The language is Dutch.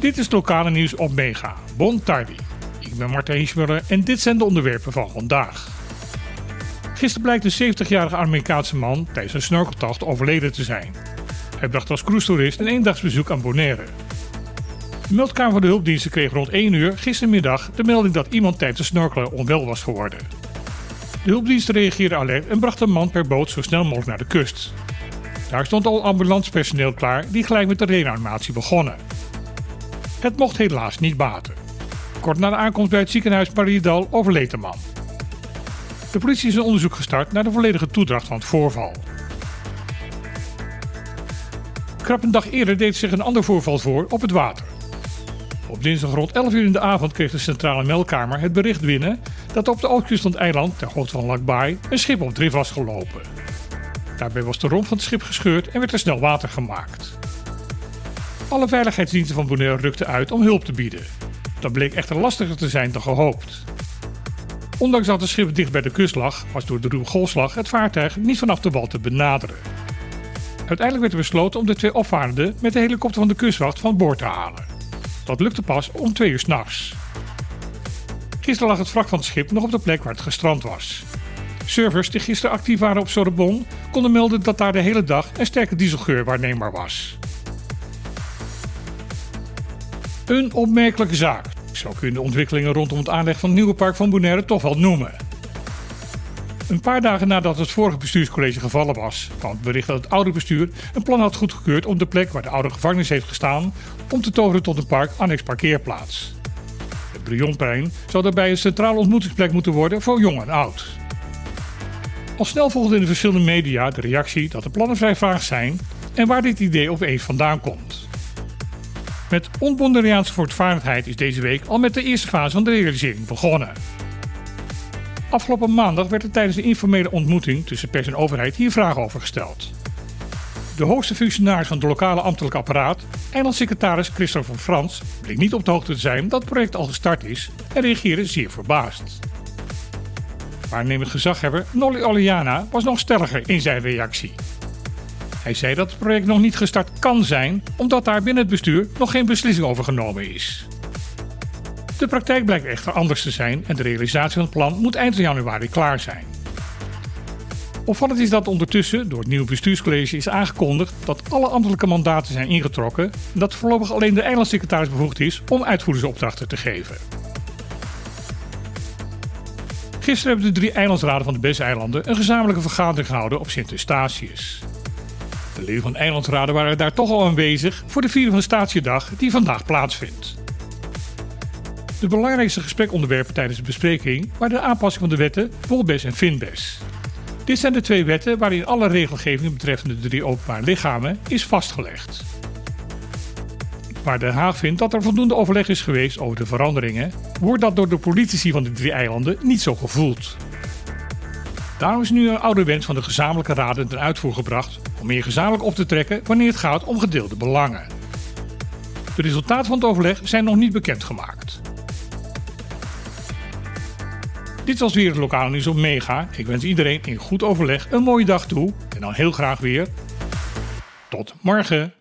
Dit is het lokale nieuws op Mega. Bon tardi. Ik ben Martijn Hiesmuller en dit zijn de onderwerpen van vandaag. Gisteren blijkt een 70-jarige Amerikaanse man tijdens een snorkeltocht overleden te zijn. Hij bracht als cruise-toerist een eendagsbezoek aan Bonaire. De meldkamer van de hulpdiensten kreeg rond 1 uur gistermiddag de melding dat iemand tijdens het snorkelen onwel was geworden. De hulpdiensten reageerden alert en brachten de man per boot zo snel mogelijk naar de kust. Daar stond al ambulancepersoneel klaar die gelijk met de reanimatie begonnen. Het mocht helaas niet baten. Kort na de aankomst bij het ziekenhuis Mariedal overleed de man. De politie is een onderzoek gestart naar de volledige toedracht van het voorval. Krap een dag eerder deed zich een ander voorval voor op het water. Op dinsdag rond 11 uur in de avond kreeg de centrale meldkamer het bericht binnen dat op de oostkust van het eiland, ter hoogte van Lakbaai, een schip op drift was gelopen. Daarbij was de romp van het schip gescheurd en werd er snel water gemaakt. Alle veiligheidsdiensten van Bonaire rukten uit om hulp te bieden. Dat bleek echter lastiger te zijn dan gehoopt. Ondanks dat het schip dicht bij de kust lag, was door de ruwe golfslag het vaartuig niet vanaf de wal te benaderen. Uiteindelijk werd er besloten om de twee opvarenden met de helikopter van de kustwacht van boord te halen. Dat lukte pas om twee uur s'nachts. Gisteren lag het wrak van het schip nog op de plek waar het gestrand was. Servers die gisteren actief waren op Sorbonne konden melden dat daar de hele dag een sterke dieselgeur waarneembaar was. Een opmerkelijke zaak. Zo kun je de ontwikkelingen rondom het aanleg van het nieuwe park van Bonaire toch wel noemen. Een paar dagen nadat het vorige bestuurscollege gevallen was, kwam het bericht dat het oude bestuur een plan had goedgekeurd om de plek waar de oude gevangenis heeft gestaan, om te toveren tot een park annex parkeerplaats. Het Brionplein zou daarbij een centrale ontmoetingsplek moeten worden voor jong en oud. Al snel volgde in de verschillende media de reactie dat de plannen vrij vaag zijn en waar dit idee opeens vandaan komt. Met onbonderiaanse voortvarendheid is deze week al met de eerste fase van de realisering begonnen. Afgelopen maandag werd er tijdens de informele ontmoeting tussen pers en overheid hier vragen over gesteld. De hoogste functionaris van het lokale ambtelijk apparaat, eilandsecretaris Christophe van Frans, bleek niet op de hoogte te zijn dat het project al gestart is en reageerde zeer verbaasd. Waarnemend gezaghebber Nolly Oliana was nog stelliger in zijn reactie. Hij zei dat het project nog niet gestart kan zijn, omdat daar binnen het bestuur nog geen beslissing over genomen is. De praktijk blijkt echter anders te zijn en de realisatie van het plan moet eind januari klaar zijn. Opvallend is dat ondertussen door het nieuwe bestuurscollege is aangekondigd dat alle ambtelijke mandaten zijn ingetrokken en dat voorlopig alleen de eilandsecretaris bevoegd is om uitvoeringsopdrachten te geven. Gisteren hebben de drie eilandsraden van de Besseilanden een gezamenlijke vergadering gehouden op Sint Eustatius. De leden van de eilandsraden waren daar toch al aanwezig voor de viering van Statiedag die vandaag plaatsvindt. De belangrijkste gesprekonderwerpen tijdens de bespreking waren de aanpassing van de wetten Volbes en Finbes. Dit zijn de twee wetten waarin alle regelgeving betreffende de drie openbare lichamen is vastgelegd. Waar Den Haag vindt dat er voldoende overleg is geweest over de veranderingen, wordt dat door de politici van de drie eilanden niet zo gevoeld. Daarom is nu een oude wens van de gezamenlijke raden ten uitvoer gebracht om meer gezamenlijk op te trekken wanneer het gaat om gedeelde belangen. De resultaten van het overleg zijn nog niet bekendgemaakt. Dit was weer het lokale nieuws op Mega. Ik wens iedereen in goed overleg een mooie dag toe en dan heel graag weer. Tot morgen.